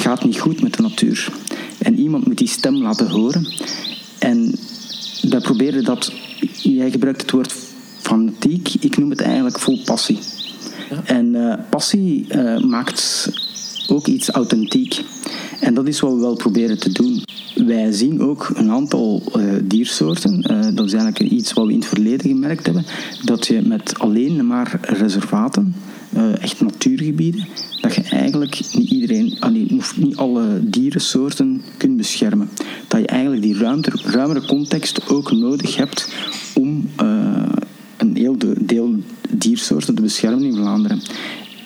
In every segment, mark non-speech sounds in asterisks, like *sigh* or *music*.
gaat niet goed met de natuur. En iemand moet die stem laten horen. En wij proberen dat, jij gebruikt het woord fanatiek, ik noem het eigenlijk vol passie. En uh, passie uh, maakt ook iets authentiek. En dat is wat we wel proberen te doen. Wij zien ook een aantal uh, diersoorten. dat is eigenlijk iets wat we in het verleden gemerkt hebben. Dat je met alleen maar reservaten, echt natuurgebieden, dat je eigenlijk niet iedereen, niet alle dierensoorten kunt beschermen. Dat je eigenlijk die ruimere context ook nodig hebt om een heel deel diersoorten te beschermen in Vlaanderen.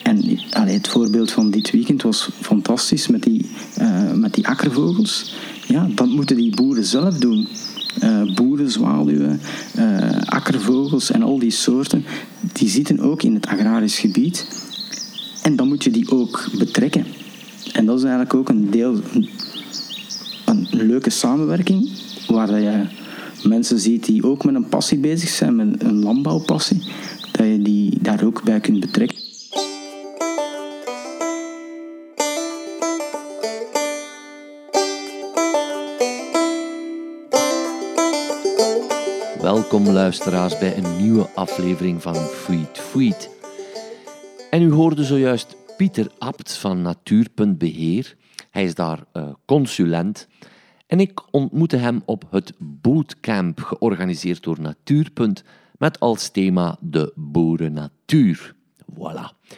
En het voorbeeld van dit weekend was fantastisch met die, uh, met die akkervogels. Ja, dat moeten die boeren zelf doen. Uh, boeren, zwaluwen, uh, akkervogels en al die soorten, die zitten ook in het agrarisch gebied. En dan moet je die ook betrekken. En dat is eigenlijk ook een deel, een leuke samenwerking, waar je mensen ziet die ook met een passie bezig zijn, met een landbouwpassie, dat je die daar ook bij kunt betrekken. Welkom luisteraars bij een nieuwe aflevering van Freed Freed. En u hoorde zojuist Pieter Abt van Natuur.beheer. Hij is daar uh, consulent en ik ontmoette hem op het bootcamp georganiseerd door Natuurpunt met als thema de boeren-natuur. Voilà.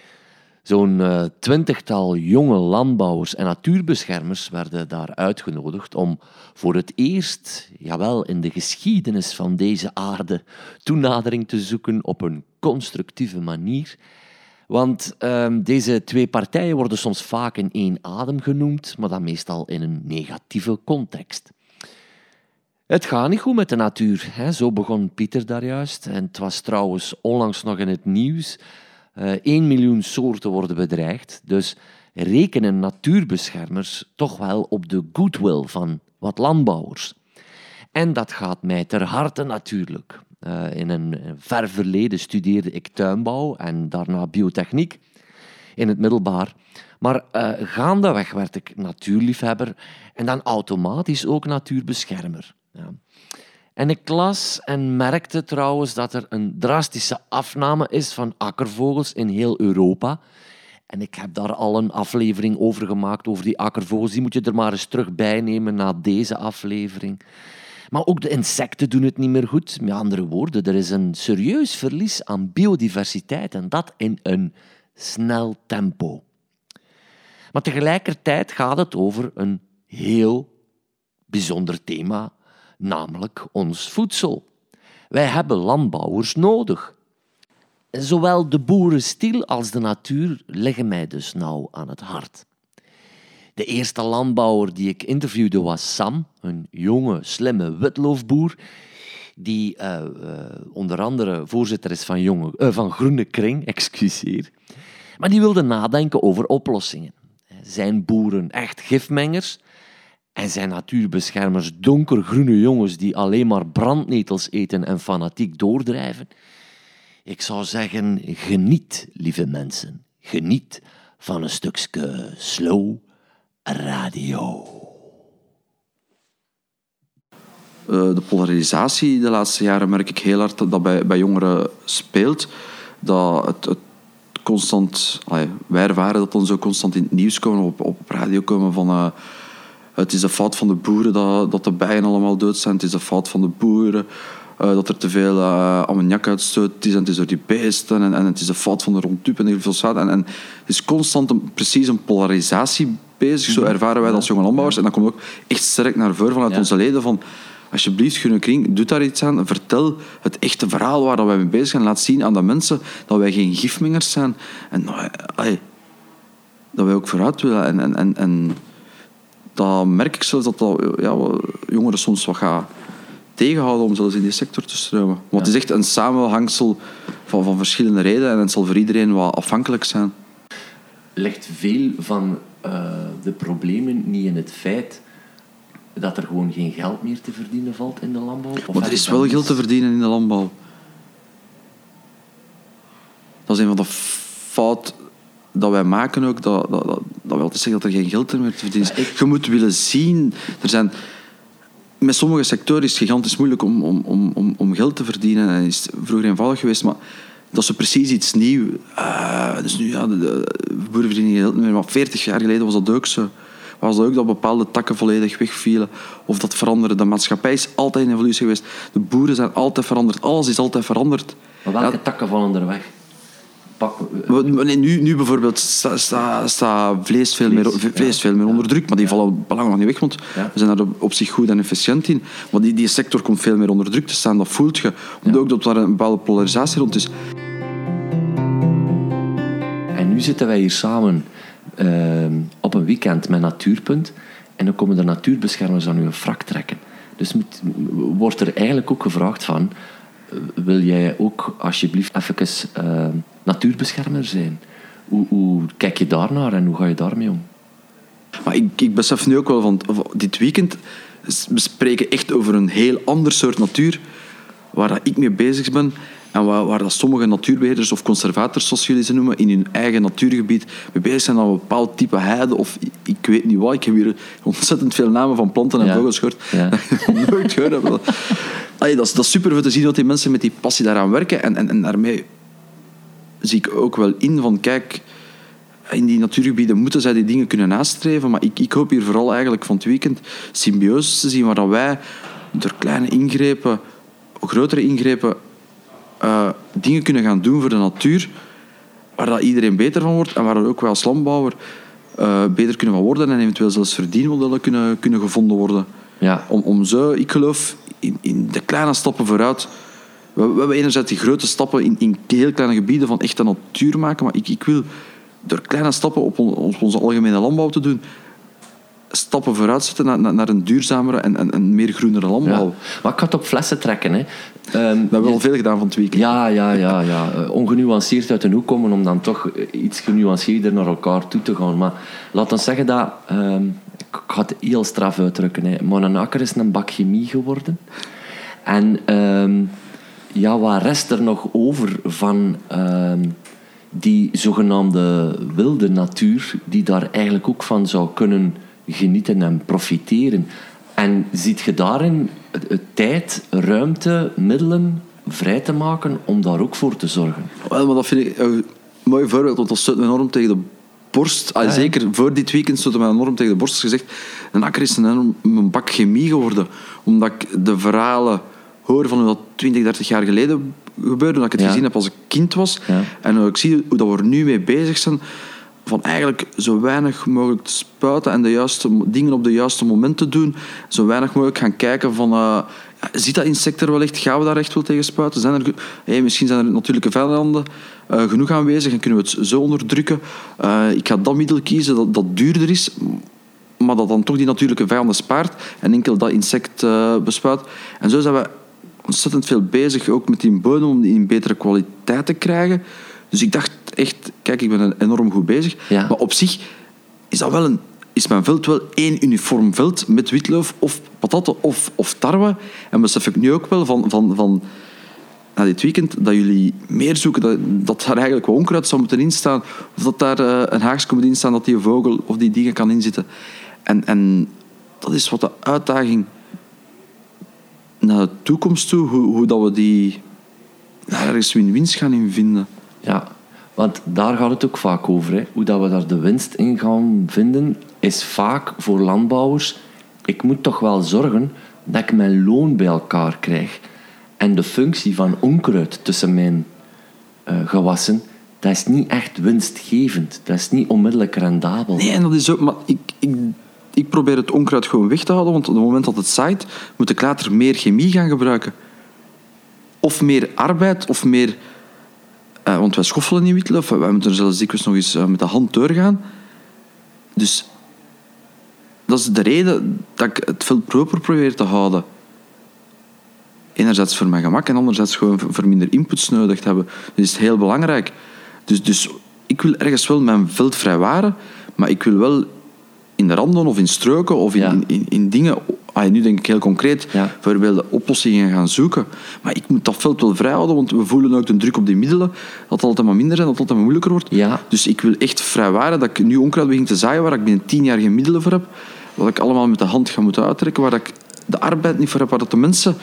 Zo'n uh, twintigtal jonge landbouwers en natuurbeschermers werden daar uitgenodigd om voor het eerst, jawel, in de geschiedenis van deze aarde, toenadering te zoeken op een constructieve manier want um, deze twee partijen worden soms vaak in één adem genoemd, maar dan meestal in een negatieve context. Het gaat niet goed met de natuur, hè? zo begon Pieter daar juist. En het was trouwens onlangs nog in het nieuws. Uh, eh, 1 miljoen soorten worden bedreigd, dus rekenen natuurbeschermers toch wel op de goodwill van wat landbouwers. En dat gaat mij ter harte natuurlijk. Uh, in een ver verleden studeerde ik tuinbouw en daarna biotechniek in het middelbaar. Maar uh, gaandeweg werd ik natuurliefhebber en dan automatisch ook natuurbeschermer. Ja. En ik las en merkte trouwens dat er een drastische afname is van akkervogels in heel Europa. En ik heb daar al een aflevering over gemaakt, over die akkervogels. Die moet je er maar eens terug bij nemen na deze aflevering. Maar ook de insecten doen het niet meer goed. Met andere woorden, er is een serieus verlies aan biodiversiteit en dat in een snel tempo. Maar tegelijkertijd gaat het over een heel bijzonder thema, namelijk ons voedsel. Wij hebben landbouwers nodig. Zowel de boerenstiel als de natuur liggen mij dus nauw aan het hart. De eerste landbouwer die ik interviewde was Sam, een jonge, slimme witloofboer, die uh, uh, onder andere voorzitter is van, jonge, uh, van Groene Kring, *laughs* excuseer. Maar die wilde nadenken over oplossingen. Zijn boeren echt gifmengers? En zijn natuurbeschermers donkergroene jongens die alleen maar brandnetels eten en fanatiek doordrijven? Ik zou zeggen, geniet, lieve mensen. Geniet van een stukje slow radio. Uh, de polarisatie de laatste jaren merk ik heel hard dat bij, bij jongeren speelt. Dat het, het constant, wij ervaren dat dan zo constant in het nieuws komen, op, op radio komen van uh, het is de fout van de boeren dat, dat de bijen allemaal dood zijn, het is de fout van de boeren uh, dat er te veel uh, ammoniakuitstoot is en het is door die beesten en, en het is de fout van de rondtup en heel veel En, en het is constant een, precies een polarisatie bezig. Zo ervaren wij dat als jonge landbouwers. En dat komt ook echt sterk naar voren vanuit onze leden van alsjeblieft, Groene Kring, doe daar iets aan. Vertel het echte verhaal waar wij mee bezig zijn. Laat zien aan de mensen dat wij geen gifmengers zijn. En allee, dat wij ook vooruit willen. En, en, en, en dat merk ik zelfs dat, dat ja, jongeren soms wat gaan tegenhouden om zelfs in die sector te stromen. Want het is echt een samenhangsel van, van verschillende redenen en het zal voor iedereen wat afhankelijk zijn. Ligt veel van uh, de problemen niet in het feit dat er gewoon geen geld meer te verdienen valt in de landbouw? Of maar er is wel geld te verdienen in de landbouw. Dat is een van de fout dat wij maken ook, dat, dat, dat, dat wil zeggen dat er geen geld meer te verdienen is. Je moet willen zien, er zijn... Met sommige sectoren is het gigantisch moeilijk om, om, om, om, om geld te verdienen. En is vroeger eenvoudig geweest, maar dat is precies iets nieuws. Uh, dus nu, ja, de, de boeren verdienen geen geld meer. Maar 40 jaar geleden was dat ook zo. Was dat ook dat bepaalde takken volledig wegvielen. Of dat veranderde. De maatschappij is altijd in evolutie geweest. De boeren zijn altijd veranderd. Alles is altijd veranderd. Maar welke ja, takken vallen er weg? Nee, nu, nu bijvoorbeeld staat sta, sta vlees, veel, meer, vlees veel meer onder druk, maar die vallen belangrijk nog niet weg, want we zijn daar op zich goed en efficiënt in. Maar die, die sector komt veel meer onder druk te staan, dat voelt je. Omdat ook dat daar een bepaalde polarisatie rond is. En nu zitten wij hier samen uh, op een weekend met Natuurpunt en dan komen de natuurbeschermers aan uw frak trekken. Dus moet, wordt er eigenlijk ook gevraagd van wil jij ook alsjeblieft even uh, natuurbeschermer zijn? Hoe, hoe, kijk je daarnaar en hoe ga je daarmee om? Maar ik, ik besef nu ook wel van dit weekend, we spreken echt over een heel ander soort natuur waar dat ik mee bezig ben en waar, waar dat sommige natuurbeheerders of conservators, zoals jullie ze noemen, in hun eigen natuurgebied mee bezig zijn aan een bepaald type heide of ik weet niet wat. Ik heb hier *laughs* ontzettend veel namen van planten en vogels gehoord. Ja. *laughs* nooit gehoord. Allee, dat, is, dat is super te zien dat die mensen met die passie daaraan werken. En, en, en daarmee zie ik ook wel in van, kijk, in die natuurgebieden moeten zij die dingen kunnen nastreven. Maar ik, ik hoop hier vooral eigenlijk van het weekend symbiose te zien waar wij door kleine ingrepen, grotere ingrepen, uh, dingen kunnen gaan doen voor de natuur waar dat iedereen beter van wordt en waar ook wel als landbouwer uh, beter kunnen van worden en eventueel zelfs verdienmodellen kunnen, kunnen gevonden worden. Ja. Om, om zo, ik geloof in, in de kleine stappen vooruit. We, we hebben enerzijds die grote stappen in, in heel kleine gebieden van echte natuur maken, maar ik, ik wil door kleine stappen op, op onze algemene landbouw te doen, stappen vooruit zetten naar, naar een duurzamere en, en, en meer groenere landbouw. Ja. Maar ik ga het op flessen trekken. Hè. Um, we hebben wel veel gedaan van het weekend. Ja, ja, ja, ja. Uh, ongenuanceerd uit de hoek komen om dan toch iets genuanceerder naar elkaar toe te gaan. Maar laat ons zeggen dat... Um, ik ga het heel straf uitdrukken. Hè. Monenakker is een bak chemie geworden. En um, ja, wat rest er nog over van die zogenaamde wilde natuur, die daar eigenlijk ook van zou kunnen genieten en profiteren. En ziet je daarin tijd, ruimte, middelen vrij te maken om daar ook voor te zorgen? Wel, maar dat vind ik een mooi voorbeeld, want dat me enorm tegen de borst. Ah, zeker voor dit weekend stond me enorm tegen de borst gezegd. Een akker is een, bak chemie geworden. Omdat ik de verhalen hoor van hoe dat 20, 30 jaar geleden gebeurde. Dat ik het gezien heb als ik kind was. En ik zie hoe dat we er nu mee bezig zijn van eigenlijk zo weinig mogelijk te spuiten en de juiste dingen op de juiste moment te doen. Zo weinig mogelijk gaan kijken van... Uh, ziet dat insect er wel echt? Gaan we daar echt wel tegen spuiten? Zijn er, hey, misschien zijn er natuurlijke vijanden uh, genoeg aanwezig en kunnen we het zo onderdrukken. Uh, ik ga dat middel kiezen dat, dat duurder is, maar dat dan toch die natuurlijke vijanden spaart en enkel dat insect uh, bespuit. En zo zijn we ontzettend veel bezig, ook met die bodem, om die in betere kwaliteit te krijgen. Dus ik dacht echt, kijk, ik ben enorm goed bezig. Maar op zich is dat wel een, is mijn veld wel één uniform veld met witloof of patatten of, of tarwe. En besef ik nu ook wel van, van, van na dit weekend dat jullie meer zoeken, dat, dat daar eigenlijk wel onkruid zou moeten instaan. Of dat daar uh, een haagse moet instaan dat die vogel of die dingen kan inzitten. En, en dat is wat de uitdaging naar de toekomst toe, hoe, hoe dat we die daar ergens win-wins gaan in vinden. Ja, want daar gaat het ook vaak over. Hè. Hoe dat we daar de winst in gaan vinden, is vaak voor landbouwers... Ik moet toch wel zorgen dat ik mijn loon bij elkaar krijg. En de functie van onkruid tussen mijn uh, gewassen, dat is niet echt winstgevend. Dat is niet onmiddellijk rendabel. Nee, en dat is ook... Maar ik, ik, ik probeer het onkruid gewoon weg te houden, want op het moment dat het zaait, moet ik later meer chemie gaan gebruiken. Of meer arbeid, of meer uh, want wij schoffelen in witlof. Wij moeten er zelfs dikwijls nog eens uh, met de hand doorgaan. Dus dat is de reden dat ik het veel proper probeer te houden. Enerzijds voor mijn gemak en anderzijds gewoon voor minder inputs nodig te hebben. Dat is heel belangrijk. Dus, dus ik wil ergens wel mijn veld vrijwaren, maar ik wil wel in de randen of in struiken of in, in, in, dingen ah, nu denk ik heel concreet, Ja. voorbeelden, oplossingen gaan zoeken. Maar ik moet dat veld wel vrijhouden, want we voelen ook de druk op die middelen, dat het altijd maar minder zijn, dat het altijd maar moeilijker wordt. Ja. Dus ik wil echt vrijwaren dat ik nu onkruid begin te zaaien waar ik binnen tien jaar geen middelen voor heb, wat ik allemaal met de hand ga moeten uittrekken, waar ik de arbeid niet voor heb, waar dat de mensen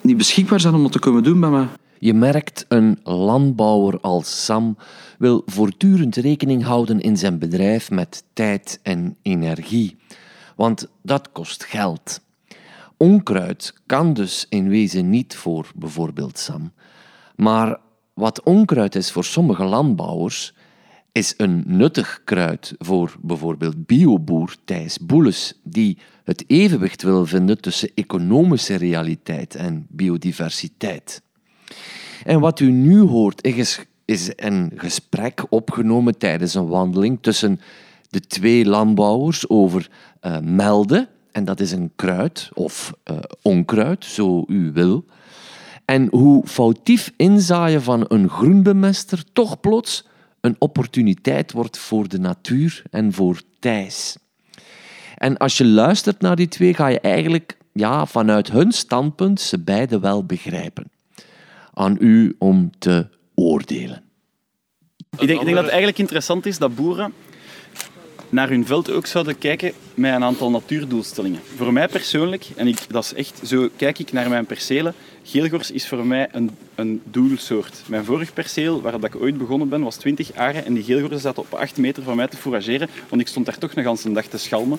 niet beschikbaar zijn om dat te komen doen bij mij. Je merkt, een landbouwer als Sam wil voortdurend rekening houden in zijn bedrijf met tijd en energie. Want dat kost geld. Onkruid kan dus in wezen niet voor bijvoorbeeld Sam. Maar wat onkruid is voor sommige landbouwers, is een nuttig kruid voor bijvoorbeeld bioboer Thijs Boeles, die het evenwicht wil vinden tussen economische realiteit en biodiversiteit. En wat u nu hoort is, een gesprek opgenomen tijdens een wandeling tussen de twee landbouwers over eh, melden, en dat is een kruid of eh, onkruid, zo u wil. En hoe foutief inzaaien van een groenbemester toch plots een opportuniteit wordt voor de natuur en voor Thijs. En als je luistert naar die twee, ga je eigenlijk ja, vanuit hun standpunt ze beide wel begrijpen. Aan u om te oordelen. Ik denk, ik denk dat het eigenlijk interessant is dat boeren naar hun veld ook zouden kijken met een aantal natuurdoelstellingen. Voor mij persoonlijk, en ik, dat is echt zo kijk ik naar mijn percelen, geelgors is voor mij een, een doelsoort. Mijn vorig perceel, waar dat ik ooit begonnen ben, was 20 aren en die geelgorsen zaten op 8 meter van mij te fourageren, want ik stond daar toch nog een dag te schalmen,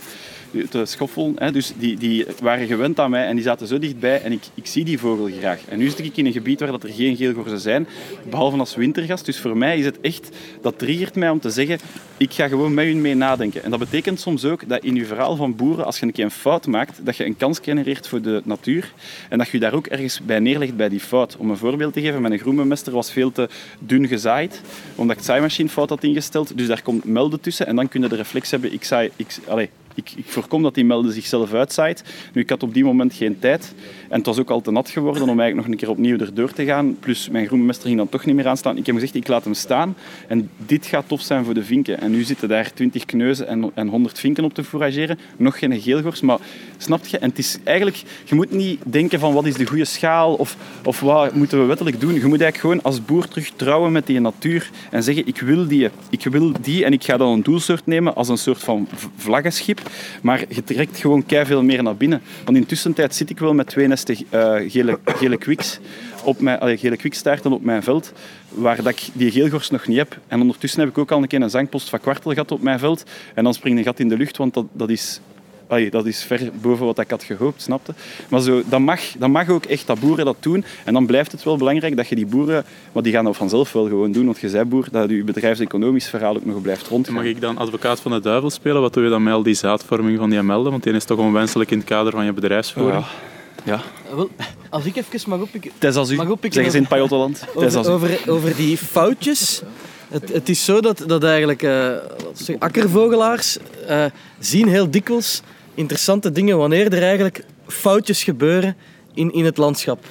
te schoffelen. Hè. Dus die, die waren gewend aan mij en die zaten zo dichtbij en ik, ik zie die vogel graag. En nu zit ik in een gebied waar dat er geen geelgorsen zijn, behalve als wintergast. Dus voor mij is het echt, dat triggert mij om te zeggen, ik ga gewoon met u mee nadenken. En dat betekent soms ook dat in je verhaal van boeren, als je een keer een fout maakt, dat je een kans genereert voor de natuur en dat je daar ook ergens bij neerlegt bij die fout. Om een voorbeeld te geven, mijn groenbemester was veel te dun gezaaid, omdat ik het zaaimachine fout had ingesteld. Dus daar komt melden tussen en dan kun je de reflex hebben, ik zaai... Ik, allez, ik, ik voorkom dat die melden zichzelf uitzaait. Nu, ik had op die moment geen tijd. En het was ook al te nat geworden om eigenlijk nog een keer opnieuw erdoor te gaan. Plus, mijn groenbemester ging dan toch niet meer aanstaan. Ik heb gezegd, ik laat hem staan. En dit gaat tof zijn voor de vinken. En nu zitten daar 20 kneuzen en, en 100 vinken op te fourageren. Nog geen geelgors. Maar snap je? En het is eigenlijk... Je moet niet denken van wat is de goede schaal of, of wat moeten we wettelijk doen. Je moet eigenlijk gewoon als boer terug trouwen met die natuur. En zeggen, ik wil die. Ik wil die en ik ga dan een doelsoort nemen als een soort van vlaggenschip. Maar je trekt gewoon veel meer naar binnen. Want in tussentijd zit ik wel met twee nesten eh, gele, gele kwiks op mijn, allee, gele kwikstaarten op mijn veld, waar dat ik die geelgors nog niet heb. En ondertussen heb ik ook al een keer een zangpost van kwartel gehad op mijn veld. En dan springt een gat in de lucht, want dat, dat is... allee, dat is ver boven wat ik had gehoopt, snapte. Maar zo, dat, mag, dat mag ook echt, dat boeren dat doen. En dan blijft het wel belangrijk dat je die boeren... Maar die gaan dat vanzelf wel gewoon doen, want je zei boer, dat je bedrijfseconomisch verhaal ook nog blijft rondgaan. Mag ik dan advocaat van de duivel spelen? Wat doe je dan met al die zaadvorming van die melden? Want die is toch onwenselijk in het kader van je bedrijfsvoering. Ja. Wel, als ik even mag oppikken... Als u, Mag oppikken zeggen ze in het Pajottenland. *laughs* Over, over, over die foutjes. Het, het is zo dat, dat eigenlijk eh, zeggen, akkervogelaars eh, zien heel dikwijls interessante dingen wanneer er eigenlijk foutjes gebeuren in, in het landschap.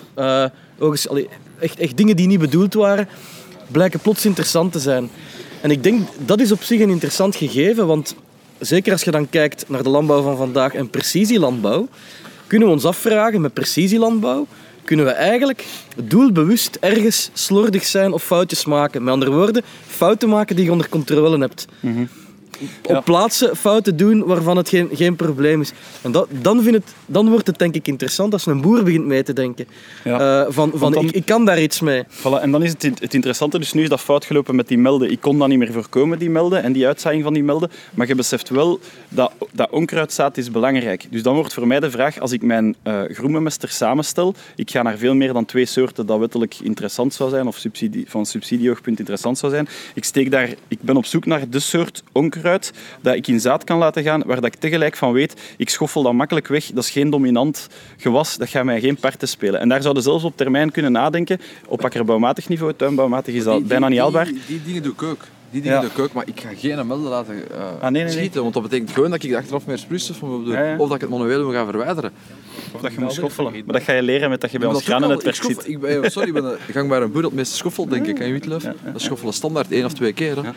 Ook eens, allee, echt, echt dingen die niet bedoeld waren, blijken plots interessant te zijn. En ik denk dat is op zich een interessant gegeven, want zeker als je dan kijkt naar de landbouw van vandaag en precisielandbouw, kunnen we ons afvragen met precisielandbouw, kunnen we eigenlijk doelbewust ergens slordig zijn of foutjes maken. Met andere woorden, fouten maken die je onder controle hebt. Ja. Op plaatsen fouten doen waarvan het geen, geen probleem is. En dat, dan, vind het, dan wordt het denk ik interessant als een boer begint mee te denken. Ja. Eh, van van dan- ik, ik kan daar iets mee. Voilà, en dan is het, het interessante, dus nu is dat fout gelopen met die melden. Ik kon dat niet meer voorkomen, die melden, en die uitzaaiing van die melden. Maar je beseft wel dat, dat onkruidzaad is belangrijk. Dus dan wordt voor mij de vraag, als ik mijn groenbemester samenstel, ik ga naar veel meer dan twee soorten dat wettelijk interessant zou zijn, of subsidie, van subsidieoogpunt interessant zou zijn. Ik, steek daar, ik ben op zoek naar de soort onkruid dat ik in zaad kan laten gaan, waar dat ik tegelijk van weet, ik schoffel dat makkelijk weg, dat is geen dominant gewas, dat gaat mij geen parten spelen. En daar zouden zelfs op termijn kunnen nadenken, op akkerbouwmatig niveau, tuinbouwmatig is dat bijna niet haalbaar. Die, die dingen doe ik ook. Die dingen Ja. doe ik ook, maar ik ga geen melden laten eh, Ah, nee, nee, nee. schieten. Want dat betekent gewoon dat ik er achteraf meer spruitstof van moet doen. Ja, ja. Of dat ik het manueel moet gaan verwijderen. Of dat je moet schoffelen. Maar dat ga je leren met dat je bij ons al. granennetwerk Ik schoffel- zit. Ik ben, sorry, ik ben een gangbare boer dat het meeste schoffelt, denk ik, aan Witluf. Dat schoffelen standaard één of twee keer. Hè.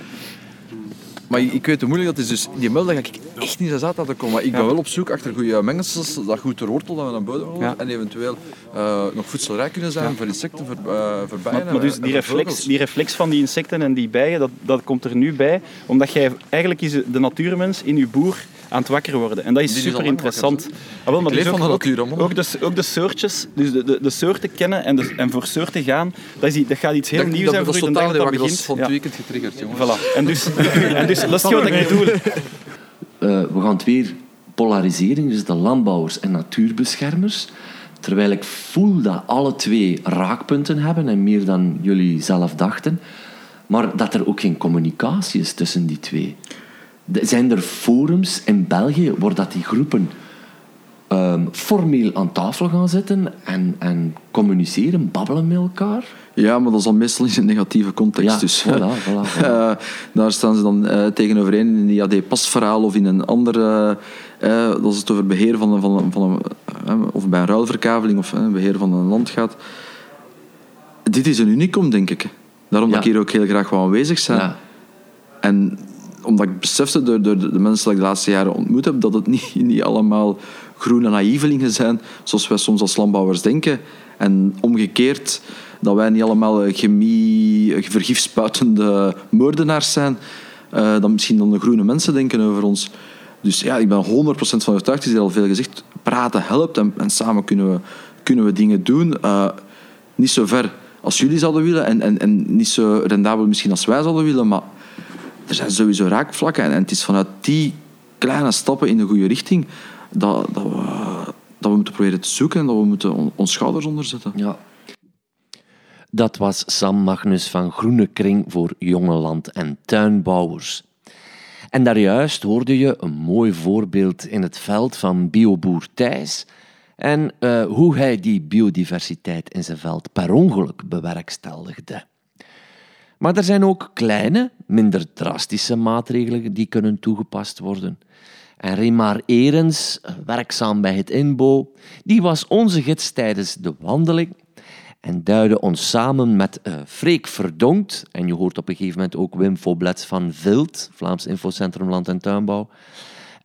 Maar ik, weet hoe moeilijk dat is. Dus die melden ga ik echt niet zo zat laten komen. Maar ik ben wel op zoek achter goede mengsels, dat goed ter wortel dat we naar buiten houden. Ja. En eventueel eh, nog voedselrijk kunnen zijn voor insecten, voor, eh voor bijen. Maar, maar dus en die reflex, die reflex van die insecten en die bijen, dat, dat komt er nu bij, omdat jij eigenlijk is de natuurmens in je boer aan het wakker worden. En dat is Die super interessant. Ah, wel, maar dus ook, van de ook- natuur, man. Ook de, ook de soortjes, dus de, de, de soorten kennen en, de, en voor soorten gaan, dat, is, dat gaat iets heel Dat, nieuws dat, zijn dat voor is je dat dat dat is begint. van het weekend getriggerd, jongens. Voilà. En dus, *laughs* en dus dat is wat ik bedoel. Eh, we gaan het weer polarisering, dus de landbouwers en natuurbeschermers. Terwijl ik voel dat alle twee raakpunten hebben en meer dan jullie zelf dachten. Maar dat er ook geen communicatie is tussen die twee. Zijn er forums in België waar dat die groepen ehm, formeel aan tafel gaan zitten en, en communiceren, babbelen met elkaar? Ja, maar dat is dan meestal in een negatieve context. Ja, dus, voilà, voilà, voilà. *laughs* eh, daar staan ze dan eh, tegenover in in een IAD-pasverhaal of in een andere... eh, dat is het over beheer van, een- van, een- van een... of bij een ruilverkaveling of eh, beheer van een land gaat. Dit is een unicum, denk ik. Daarom dat ik hier ook heel graag wil aanwezig zijn. Ja. En omdat ik besefte door, door de mensen die ik de laatste jaren ontmoet heb, dat het niet, *laughs* niet allemaal groene naïvelingen zijn, zoals wij soms als landbouwers denken. En omgekeerd, dat wij niet allemaal eh, chemie, eh, vergifspuitende moordenaars zijn, eh, dan misschien dan de groene mensen denken over ons. Dus ja, ik ben 100% van overtuigd, het is hier al veel gezegd, praten helpt en, en samen kunnen we, kunnen we dingen doen. Niet zo ver als jullie zouden willen en, en, en niet zo rendabel misschien als wij zouden willen, maar er zijn sowieso raakvlakken. En, het is vanuit die kleine stappen in de goede richting dat, dat, we, dat we moeten proberen te zoeken en dat we moeten on- ons schouders onderzetten. Ja. Dat was Sam Magnus van Groene Kring voor jonge land- en tuinbouwers. En daarjuist hoorde je een mooi voorbeeld in het veld van bioboer Thijs en eh, hoe hij die biodiversiteit in zijn veld per ongeluk bewerkstelligde. Maar er zijn ook kleine, minder drastische maatregelen die kunnen toegepast worden. En Remar Erens, werkzaam bij het INBO, die was onze gids tijdens de wandeling en duidde ons samen met eh Freek Verdonkt, en je hoort op een gegeven moment ook Wim Foblets van Vilt, Vlaams Infocentrum Land en Tuinbouw.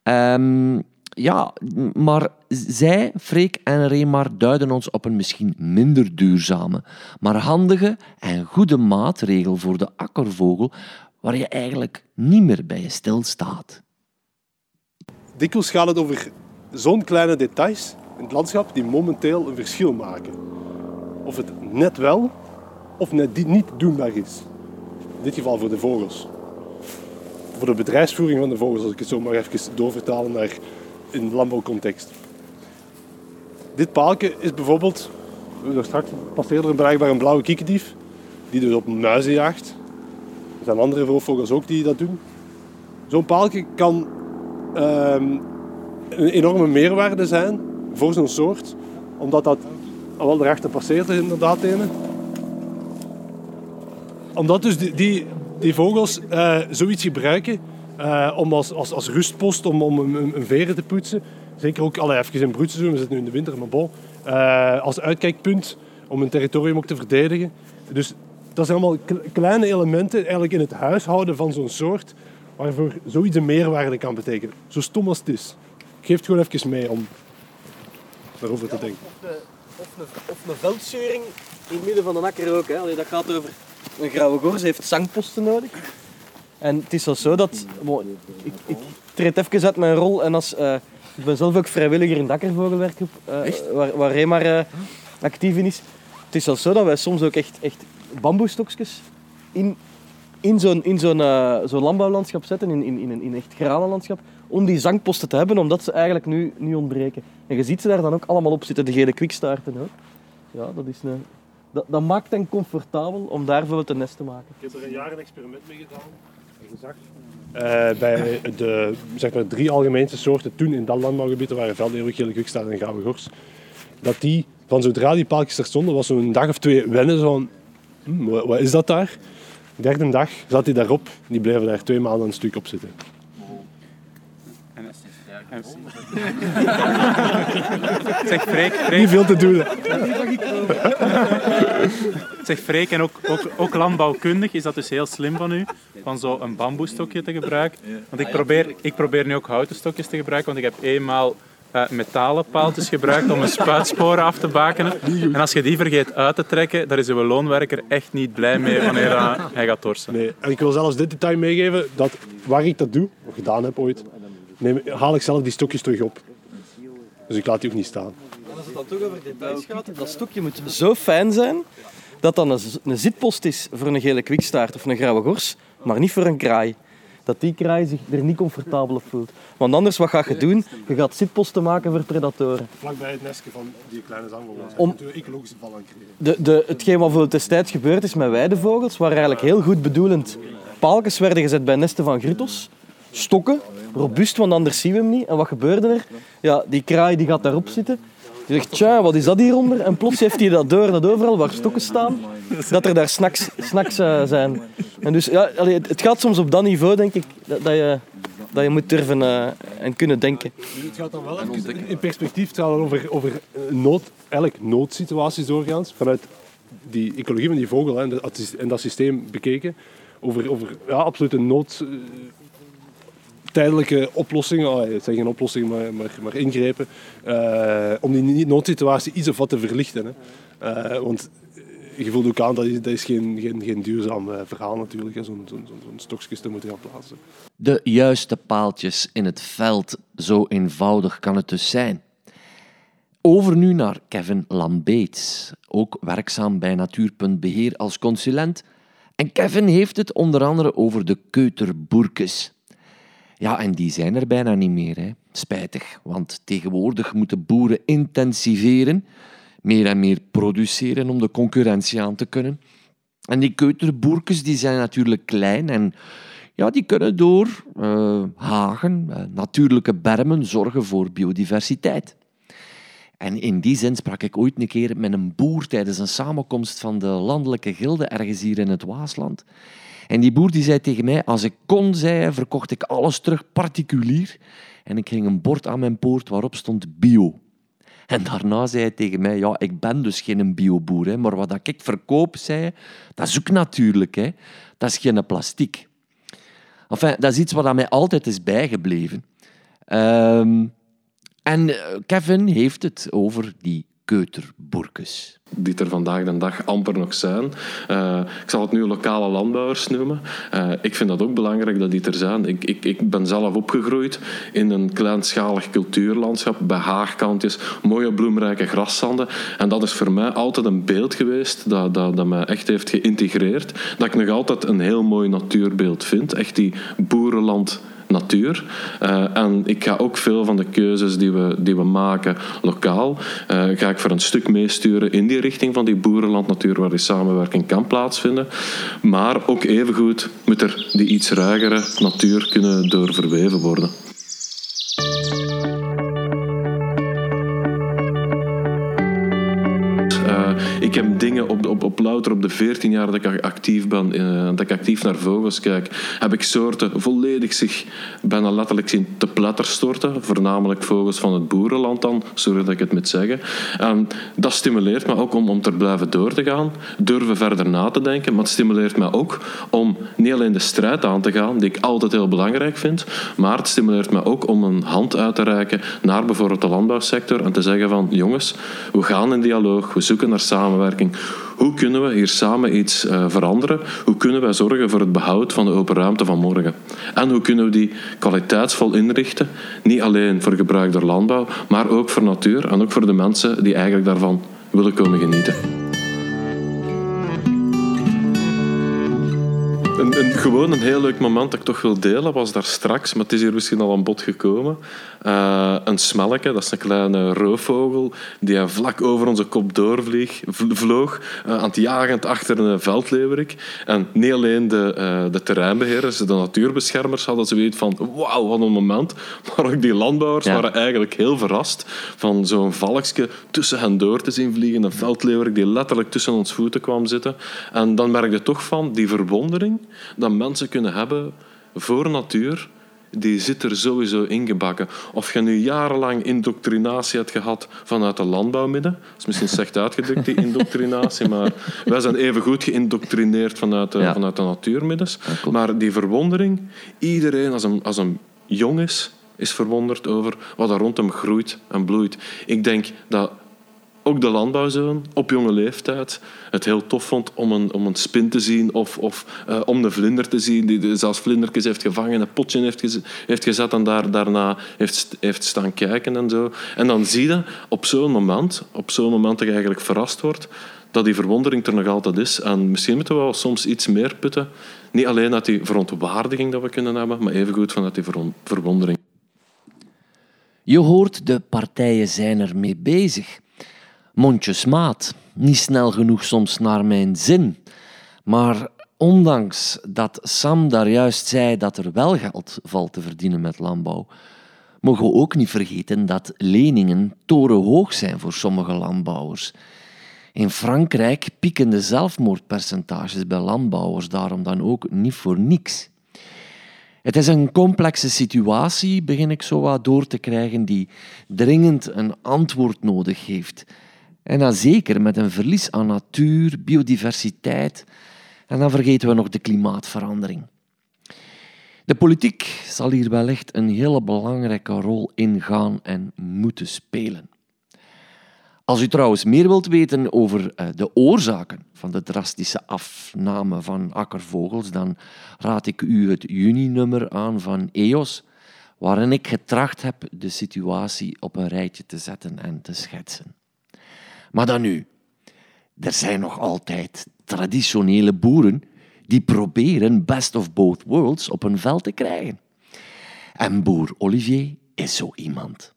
Ehm, ja, maar zij, Freek en Remar, duiden ons op een misschien minder duurzame, maar handige en goede maatregel voor de akkervogel, waar je eigenlijk niet meer bij stilstaat. Dikwijls gaat het over zo'n kleine details in het landschap die momenteel een verschil maken. Of het net wel of net niet doenbaar is. In dit geval voor de vogels. Voor de bedrijfsvoering van de vogels, als ik het zo maar even doorvertalen naar een landbouwcontext. Dit paaltje is bijvoorbeeld, straks passeerde er een blauwe kiekendief, die dus op muizen jaagt. Er zijn andere roofvogels ook die dat doen. Zo'n paaltje kan ehm, een enorme meerwaarde zijn voor zo'n soort. Omdat dat... wel erachter passeert er inderdaad een. Omdat dus die, die, die vogels eh, zoiets gebruiken eh, om als, als, als rustpost om, om een, veren te poetsen. Zeker ook allee, even in broedseizoen, we zitten nu in de winter, maar bon. eh, als uitkijkpunt om een territorium ook te verdedigen. Dus dat zijn allemaal kle- kleine elementen eigenlijk in het huishouden van zo'n soort waarvoor zoiets een meerwaarde kan betekenen. Zo stom als het is. Ik geef het gewoon even mee om daarover te denken. Of, de, of, een, of een veldscheuring in het midden van een akker ook. Hè. Allee, dat gaat over... Een grauwe gors heeft zangposten nodig. En het is wel zo dat... bon, ik, ik treed even uit mijn rol en als... eh, ik ben zelf ook vrijwilliger in de akkervogelwerkgroep, eh, waar, waar Remar eh, actief in is. Het is wel zo dat wij soms ook echt, echt bamboestokjes in, in zo'n in zo'n zo'n landbouwlandschap zetten, in, in, in, een, in een echt granenlandschap, om die zangposten te hebben, omdat ze eigenlijk nu, nu ontbreken. En je ziet ze daar dan ook allemaal op zitten, de gele kwikstaarten ook. Ja, dat, is een, dat, dat maakt hen comfortabel om daar bijvoorbeeld een nest te maken. Ik heb er een jaar een experiment mee gedaan. Eh, bij de zeg maar, drie algemeenste soorten toen in dat landbouwgebied, waren veldeeuwig, gele kwikstaart en grauwe gors, dat die van zodra die paaltjes er stonden, was zo'n dag of twee wennen zo van, hm, wat, wat is dat daar? De derde dag zat hij daarop, die bleven daar twee maanden een stuk op zitten. *laughs* Zeg Freek, Freek, Niet veel te doen. *laughs* zeg Freek en ook, ook, ook landbouwkundig is dat dus heel slim van u, van zo een bamboestokje te gebruiken. Want ik probeer, ik probeer nu ook houten stokjes te gebruiken, want ik heb eenmaal eh, metalen paaltjes gebruikt om een spuitsporen af te bakenen. En als je die vergeet uit te trekken, daar is uw loonwerker echt niet blij mee wanneer hij gaat torsen. Nee. En ik wil zelfs dit detail meegeven, dat waar ik dat doe, of gedaan heb ooit, neem, haal ik zelf die stokjes terug op. Dus ik laat die ook niet staan. Het dan toch over details gaat, dat stokje moet zo fijn zijn dat dan een, een zitpost is voor een gele kwikstaart of een grauwe gors, maar niet voor een kraai. Dat die kraai zich er niet comfortabel op voelt. Want anders, wat ga je doen? Je gaat zitposten maken voor predatoren. Vlakbij het nestje van die kleine zangvogels. Om- ecologische val aan creëren. De, de, hetgeen wat voor destijds gebeurd is met weidevogels, waar eigenlijk heel goed bedoelend paaltjes werden gezet bij nesten van gruttels. Stokken, robuust, want anders zien we hem niet. En wat gebeurde er? Ja, die kraai die gaat daarop zitten. Die zegt, tja, wat is dat hieronder? En plots heeft hij dat door dat overal waar stokken staan, dat er daar snacks, snacks eh, zijn. En dus ja, allee, het, gaat soms op dat niveau, denk ik, dat, dat je, dat je moet durven eh, en kunnen denken. Het gaat dan wel even in perspectief het over, over eh, nood, eigenlijk noodsituaties doorgaans. Vanuit die ecologie van die vogel hè, en, dat, en dat systeem bekeken. Over, over ja, absolute nood, tijdelijke oplossingen, oh, het zijn geen oplossingen, maar, maar, ingrepen, eh, om die noodsituatie iets of wat te verlichten. Hè. Eh, want je voelt ook aan, dat is, dat is geen, geen, geen duurzaam eh, verhaal natuurlijk, zo'n zo'n zo'n stokjes te moeten gaan plaatsen. De juiste paaltjes in het veld, zo eenvoudig kan het dus zijn. Over nu naar Kevin Lambeets, ook werkzaam bij Natuurpunt als consulent. En Kevin heeft het onder andere over de keuterboerkes. Ja, en die zijn er bijna niet meer. Hè. Spijtig, want tegenwoordig moeten boeren intensiveren, meer en meer produceren om de concurrentie aan te kunnen. En die keuterboerkes die zijn natuurlijk klein en ja, die kunnen door eh, hagen, eh, natuurlijke bermen zorgen voor biodiversiteit. En in die zin sprak ik ooit een keer met een boer tijdens een samenkomst van de landelijke gilde ergens hier in het Waasland. En die boer die zei tegen mij, als ik kon, zei verkocht ik alles terug particulier. En ik ging een bord aan mijn poort waarop stond bio. En daarna zei hij tegen mij, ja, ik ben dus geen bioboer, hè, maar wat ik verkoop, zei hij, dat is ook natuurlijk. Hè. Dat is geen plastic. Enfin, dat is iets wat aan mij altijd is bijgebleven. Ehm, en eh, Kevin heeft het over die die er vandaag de dag amper nog zijn. Eh, ik zal het nu lokale landbouwers noemen. Eh, ik vind dat ook belangrijk dat die er zijn. Ik, ik, ik ben zelf opgegroeid in een kleinschalig cultuurlandschap, bij haagkantjes, mooie bloemrijke graszanden. En dat is voor mij altijd een beeld geweest dat, dat, dat mij echt heeft geïntegreerd. Dat ik nog altijd een heel mooi natuurbeeld vind. Echt die boerenland natuur. Eh, en ik ga ook veel van de keuzes die we, die we maken lokaal, eh, ga ik voor een stuk meesturen in die richting van die boerenlandnatuur waar die samenwerking kan plaatsvinden. Maar ook evengoed moet er die iets ruigere natuur kunnen door verweven worden. Dingen op, op, op louter op de 14 jaar dat ik actief ben, eh, dat ik actief naar vogels kijk, heb ik soorten volledig zich bijna letterlijk zien te pletter storten. Voornamelijk vogels van het boerenland dan, sorry dat ik het moet zeggen. En dat stimuleert me ook om, om te blijven door te gaan, durven verder na te denken, maar het stimuleert me ook om niet alleen de strijd aan te gaan, die ik altijd heel belangrijk vind, maar het stimuleert me ook om een hand uit te reiken naar bijvoorbeeld de landbouwsector en te zeggen van jongens, we gaan in dialoog, we zoeken naar samenwerking. Hoe kunnen we hier samen iets eh, veranderen? Hoe kunnen wij zorgen voor het behoud van de open ruimte van morgen? En hoe kunnen we die kwaliteitsvol inrichten? Niet alleen voor gebruik door landbouw, maar ook voor natuur en ook voor de mensen die eigenlijk daarvan willen komen genieten. Een, een, gewoon een heel leuk moment dat ik toch wil delen was daar straks, maar het is hier misschien al aan bod gekomen. Uh, een smelke, dat is een kleine roofvogel die vlak over onze kop doorvlieg, vloog, uh, aan het jagend achter een veldleeuwerik. En niet alleen de, uh, de terreinbeheerders, de natuurbeschermers hadden zoiets van wauw, wat een moment. *laughs* Maar ook die landbouwers ja. waren eigenlijk heel verrast van zo'n valkje tussen hen door te zien vliegen. Een veldleeuwerik die letterlijk tussen ons voeten kwam zitten. En dan merk je toch van die verwondering dat mensen kunnen hebben voor natuur die zit er sowieso ingebakken. Of je nu jarenlang indoctrinatie hebt gehad vanuit de landbouwmidden. Dat is misschien slecht uitgedrukt, die indoctrinatie, maar wij zijn even goed geïndoctrineerd vanuit de, Ja. vanuit de natuurmiddens. maar die verwondering, iedereen als een, als een jong is, is verwonderd over wat er rond hem groeit en bloeit. Ik denk dat ook de landbouwzoon op jonge leeftijd het heel tof vond om een, om een spin te zien of, of eh, om de vlinder te zien die zelfs vlindertjes heeft gevangen, een potje heeft, heeft gezet en daar, daarna heeft, heeft staan kijken en zo. En dan zie je op zo'n moment, op zo'n moment dat je eigenlijk verrast wordt, dat die verwondering er nog altijd is. En misschien moeten we wel soms iets meer putten. Niet alleen uit die verontwaardiging dat we kunnen hebben, maar evengoed vanuit die verwondering. Je hoort, de partijen zijn ermee bezig. Mondjesmaat, niet snel genoeg soms naar mijn zin. Maar ondanks dat Sam daar juist zei dat er wel geld valt te verdienen met landbouw, mogen we ook niet vergeten dat leningen torenhoog zijn voor sommige landbouwers. In Frankrijk pieken de zelfmoordpercentages bij landbouwers daarom dan ook niet voor niks. Het is een complexe situatie, begin ik zo wat door te krijgen, die dringend een antwoord nodig heeft. En dan zeker met een verlies aan natuur, biodiversiteit en dan vergeten we nog de klimaatverandering. De politiek zal hier wellicht een hele belangrijke rol in gaan en moeten spelen. Als u trouwens meer wilt weten over eh, de oorzaken van de drastische afname van akkervogels, dan raad ik u het juni-nummer aan van EOS, waarin ik getracht heb de situatie op een rijtje te zetten en te schetsen. Maar dan nu, er zijn nog altijd traditionele boeren die proberen best of both worlds op een veld te krijgen. En boer Olivier is zo iemand.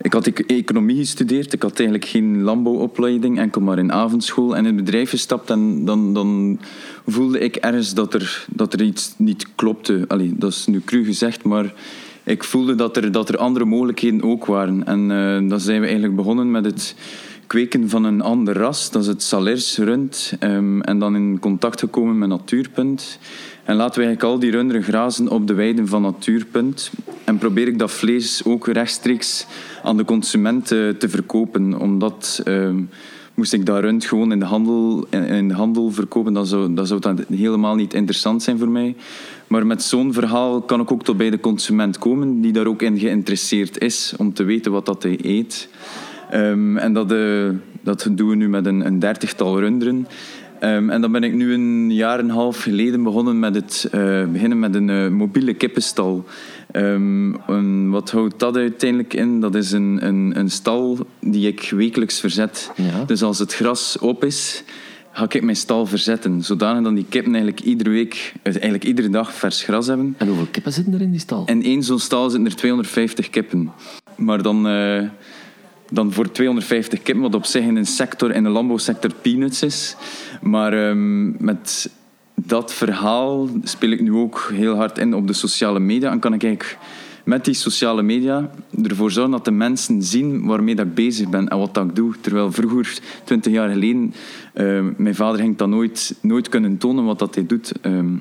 Ik had ec- economie gestudeerd. Ik had eigenlijk geen landbouwopleiding, enkel maar in avondschool. En in het bedrijf gestapt en dan, dan voelde ik ergens dat er, dat er iets niet klopte. Allee, dat is nu cru gezegd, maar ik voelde dat er, dat er andere mogelijkheden ook waren. En eh, dan zijn we eigenlijk begonnen met het kweken van een ander ras. Dat is het Salers rund. Ehm, en dan in contact gekomen met Natuurpunt. En laten we eigenlijk al die runderen grazen op de weiden van Natuurpunt. En probeer ik dat vlees ook rechtstreeks aan de consument eh, te verkopen. Omdat ehm, moest ik dat rund gewoon in de handel, in, in de handel verkopen, dan zou, dan zou dat helemaal niet interessant zijn voor mij. Maar met zo'n verhaal kan ik ook tot bij de consument komen, die daar ook in geïnteresseerd is om te weten wat dat hij eet. Ehm, en dat, eh, dat doen we nu met een, een dertigtal runderen. Ehm, en dan ben ik nu een jaar en een half geleden begonnen met het eh, beginnen met een eh, mobiele kippenstal. Ehm, wat houdt dat uiteindelijk in? Dat is een, een, een stal die ik wekelijks verzet. Ja. Dus als het gras op is, ga ik mijn stal verzetten. Zodanig dat die kippen eigenlijk iedere week, eh, eigenlijk iedere dag vers gras hebben. En hoeveel kippen zitten er in die stal? In één zo'n stal zitten er 250 kippen. Maar dan, eh, dan voor 250 kippen, wat op zich in een sector, in de landbouwsector peanuts is. Maar ehm, met dat verhaal speel ik nu ook heel hard in op de sociale media. En kan ik eigenlijk met die sociale media ervoor zorgen dat de mensen zien waarmee dat ik bezig ben en wat dat ik doe. Terwijl vroeger, 20 jaar geleden, eh, mijn vader ging dat nooit, nooit kunnen tonen wat dat hij doet. Ehm,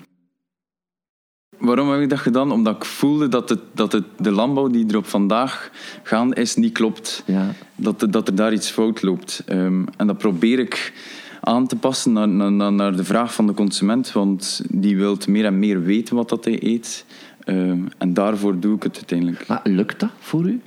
Waarom heb ik dat gedaan? Omdat ik voelde dat, het, dat het, de landbouw die er op vandaag gaande is, niet klopt. Ja. Dat, dat er daar iets fout loopt. Ehm, en dat probeer ik aan te passen naar, naar, naar de vraag van de consument. Want die wil meer en meer weten wat dat hij eet. Ehm, en daarvoor doe ik het uiteindelijk. Maar lukt dat voor u?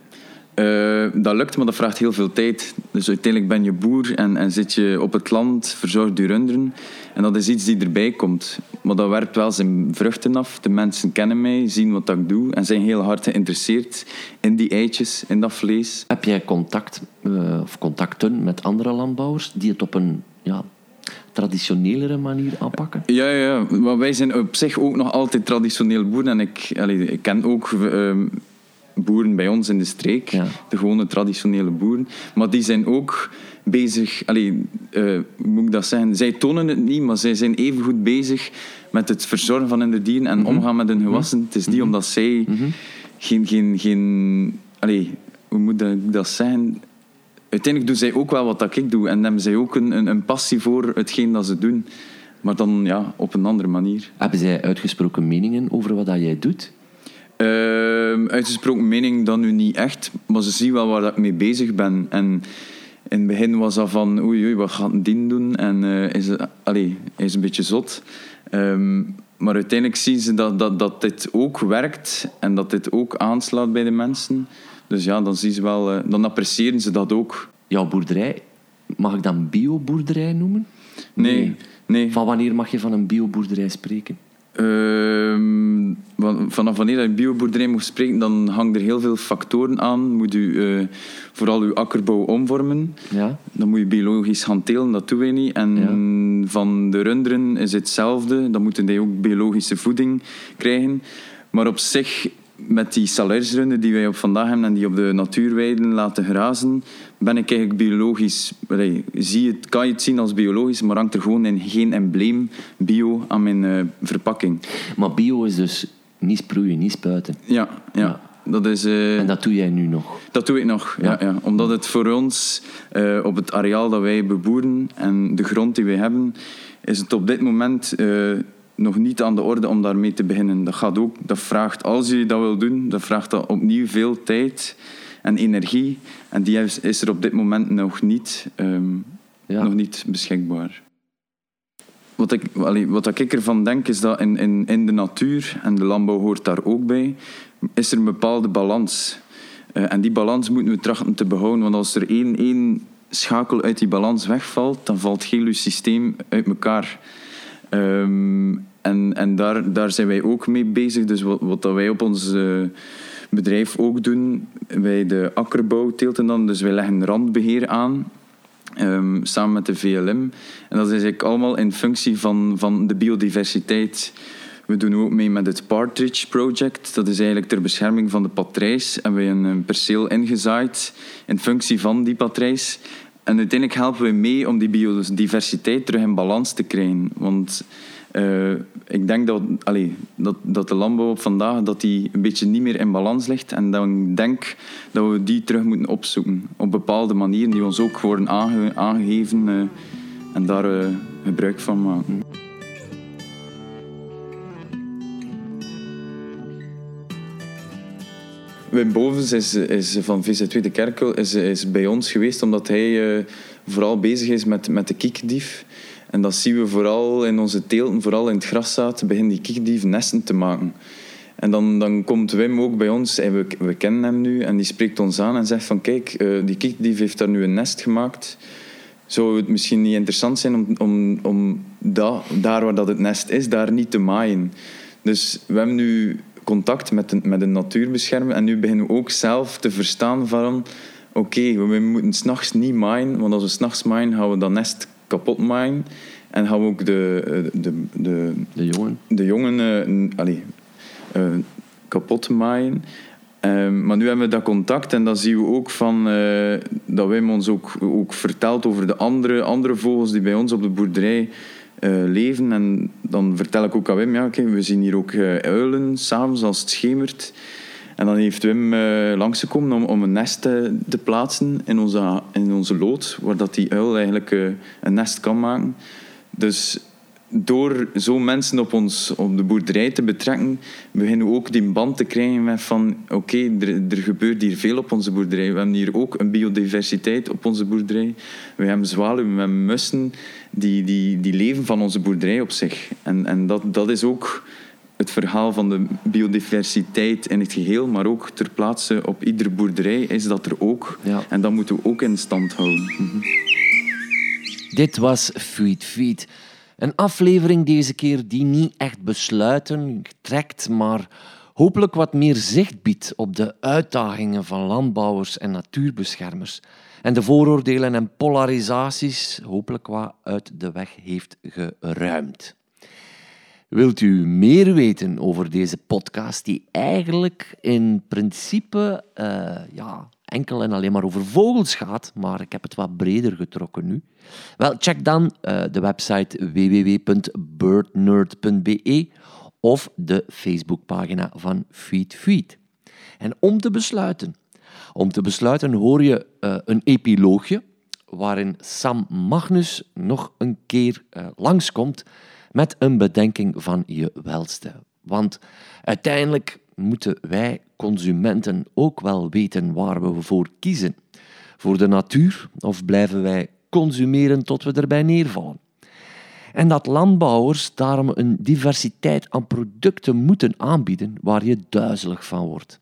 Eh, dat lukt, maar dat vraagt heel veel tijd. Dus uiteindelijk ben je boer en, en zit je op het land, verzorgd je runderen. En dat is iets die erbij komt. Maar dat werpt wel zijn vruchten af. De mensen kennen mij, zien wat ik doe en zijn heel hard geïnteresseerd in die eitjes, in dat vlees. Heb jij contact eh, of contacten met andere landbouwers die het op een ja, traditionelere manier aanpakken? Ja, ja. Maar wij zijn op zich ook nog altijd traditioneel boeren. En ik, allee, ik ken ook ehm, boeren bij ons in de streek, Ja. de gewone traditionele boeren. Maar die zijn ook bezig, allee, hoe moet ik dat zeggen? Zij tonen het niet, maar zij zijn even goed bezig met het verzorgen van hun dieren en omgaan met hun gewassen. Het is niet omdat zij geen, geen, geen allee, hoe moet ik dat zeggen? Uiteindelijk doen zij ook wel wat dat ik doe en hebben zij ook een, een, een passie voor hetgeen dat ze doen. maar dan ja, op een andere manier. Hebben zij uitgesproken meningen over wat dat jij doet? Ehm, uitgesproken mening dan nu niet echt, maar ze zien wel waar dat ik mee bezig ben. En in het begin was dat van, oei, oei wat gaat een dien doen? En eh, is, allee, is een beetje zot. Ehm, maar uiteindelijk zien ze dat, dat, dat dit ook werkt en dat dit ook aanslaat bij de mensen. Dus ja, dan, zien ze wel, eh, dan appreciëren ze dat ook. Jouw boerderij, mag ik dan bioboerderij noemen? Nee, nee. Van wanneer mag je van een bioboerderij spreken? Ehm, vanaf wanneer je bioboerderij moet spreken, dan hangt er heel veel factoren aan. Moet u eh, vooral uw akkerbouw omvormen. Ja. Dan moet je biologisch gaan telen, dat doen wij niet. En van de runderen is hetzelfde. Dan moeten die ook biologische voeding krijgen. Maar op zich, met die salarisrunden die wij op vandaag hebben en die op de natuurweiden laten grazen, ben ik eigenlijk biologisch... allee, zie het, kan je het zien als biologisch, maar hangt er gewoon in geen embleem bio aan mijn eh, verpakking. Maar bio is dus niet sproeien, niet spuiten. Ja, ja. Dat is... eh, En dat doe jij nu nog? Dat doe ik nog, ja. ja. Omdat het voor ons, eh, op het areaal dat wij beboeren en de grond die wij hebben, is het op dit moment nog niet aan de orde om daarmee te beginnen. Dat gaat ook, dat vraagt, als je dat wil doen, dat vraagt dat opnieuw veel tijd en energie. En die is, is er op dit moment nog niet, ehm, nog niet beschikbaar. Wat ik, allee, wat ik ervan denk, is dat in, in, in de natuur, en de landbouw hoort daar ook bij, is er een bepaalde balans. Eh, en die balans moeten we trachten te behouden. Want als er één, één schakel uit die balans wegvalt, dan valt heel uw systeem uit elkaar. Ehm, en en daar, daar zijn wij ook mee bezig. Dus wat, wat wij op ons eh, bedrijf ook doen, wij de akkerbouw teelten dan. Dus wij leggen randbeheer aan. Ehm, samen met de VLM. En dat is eigenlijk allemaal in functie van, van de biodiversiteit. We doen ook mee met het Partridge Project. Dat is eigenlijk ter bescherming van de patrijs. En we hebben een perceel ingezaaid in functie van die patrijs. En uiteindelijk helpen we mee om die biodiversiteit terug in balans te krijgen. Want eh, ik denk dat, allee, dat, dat de landbouw vandaag dat die een beetje niet meer in balans ligt. En dan denk dat we die terug moeten opzoeken. Op bepaalde manieren die ons ook worden aange- aangegeven. eh, en daar eh, gebruik van maken. Wim Bovens is, is van VZ2 de Kerkel is, is bij ons geweest omdat hij eh, vooral bezig is met, met de kiekdief. En dat zien we vooral in onze teelten, vooral in het graszaad, beginnen die kiekdief nesten te maken. En dan, dan komt Wim ook bij ons, en we, kennen hem nu, en die spreekt ons aan en zegt van kijk, eh, die kiekdief heeft daar nu een nest gemaakt. Zou het misschien niet interessant zijn om, om, om da- daar waar dat het nest is, daar niet te maaien? Dus we hebben nu contact met een, met een natuurbeschermer en nu beginnen we ook zelf te verstaan van oké, we moeten s'nachts niet maaien, want als we s'nachts maaien, gaan we dat nest kapot maaien en gaan we ook de, de, de, de jongen, de jongen allee, eh, kapot maaien. Ehm, maar nu hebben we dat contact en dan zien we ook van, eh, dat Wim ons ook, ook vertelt over de andere, andere vogels die bij ons op de boerderij leven. En dan vertel ik ook aan Wim, ja, we zien hier ook eh, uilen, s'avonds als het schemert. En dan heeft Wim eh, langsgekomen om, om een nest eh, te plaatsen in onze, in onze lood, waar dat die uil eigenlijk eh, een nest kan maken. Dus door zo mensen op, ons, op de boerderij te betrekken, beginnen we ook die band te krijgen met van oké, er, er gebeurt hier veel op onze boerderij. We hebben hier ook een biodiversiteit op onze boerderij. We hebben zwaluwen, we hebben mussen, die, die, die leven van onze boerderij op zich. En, en dat, dat is ook het verhaal van de biodiversiteit in het geheel, maar ook ter plaatse op iedere boerderij is dat er ook. En dat moeten we ook in stand houden. Dit was Feed Feed. Een aflevering deze keer die niet echt besluiten trekt, maar hopelijk wat meer zicht biedt op de uitdagingen van landbouwers en natuurbeschermers. En de vooroordelen en polarisaties hopelijk wat uit de weg heeft geruimd. Wilt u meer weten over deze podcast, die eigenlijk in principe eh, ja, enkel en alleen maar over vogels gaat, maar ik heb het wat breder getrokken nu? Wel, check dan eh, de website www.birdnerd.be of de Facebookpagina van Feed Feed. En om te besluiten, om te besluiten hoor je eh, een epiloogje waarin Sam Magnus nog een keer eh, langskomt met een bedenking van je welste. Want uiteindelijk moeten wij consumenten ook wel weten waar we voor kiezen. Voor de natuur of blijven wij consumeren tot we erbij neervallen? En dat landbouwers daarom een diversiteit aan producten moeten aanbieden waar je duizelig van wordt.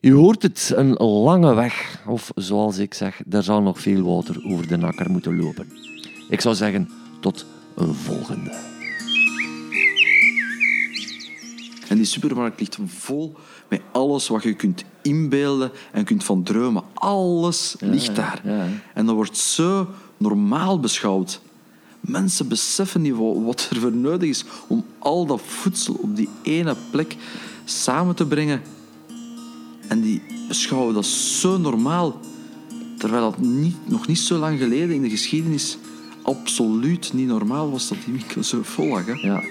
U hoort het, een lange weg, of zoals ik zeg, er zal nog veel water over de nakker moeten lopen. Ik zou zeggen, tot een volgende. En die supermarkt ligt vol met alles wat je kunt inbeelden en kunt van dromen. Alles ligt daar. En dat wordt zo normaal beschouwd. Mensen beseffen niet wa- wat er voor nodig is om al dat voedsel op die ene plek samen te brengen. En die beschouwen dat zo normaal. Terwijl dat niet, nog niet zo lang geleden in de geschiedenis absoluut niet normaal was dat die winkel zo vol lag. Hè? Ja.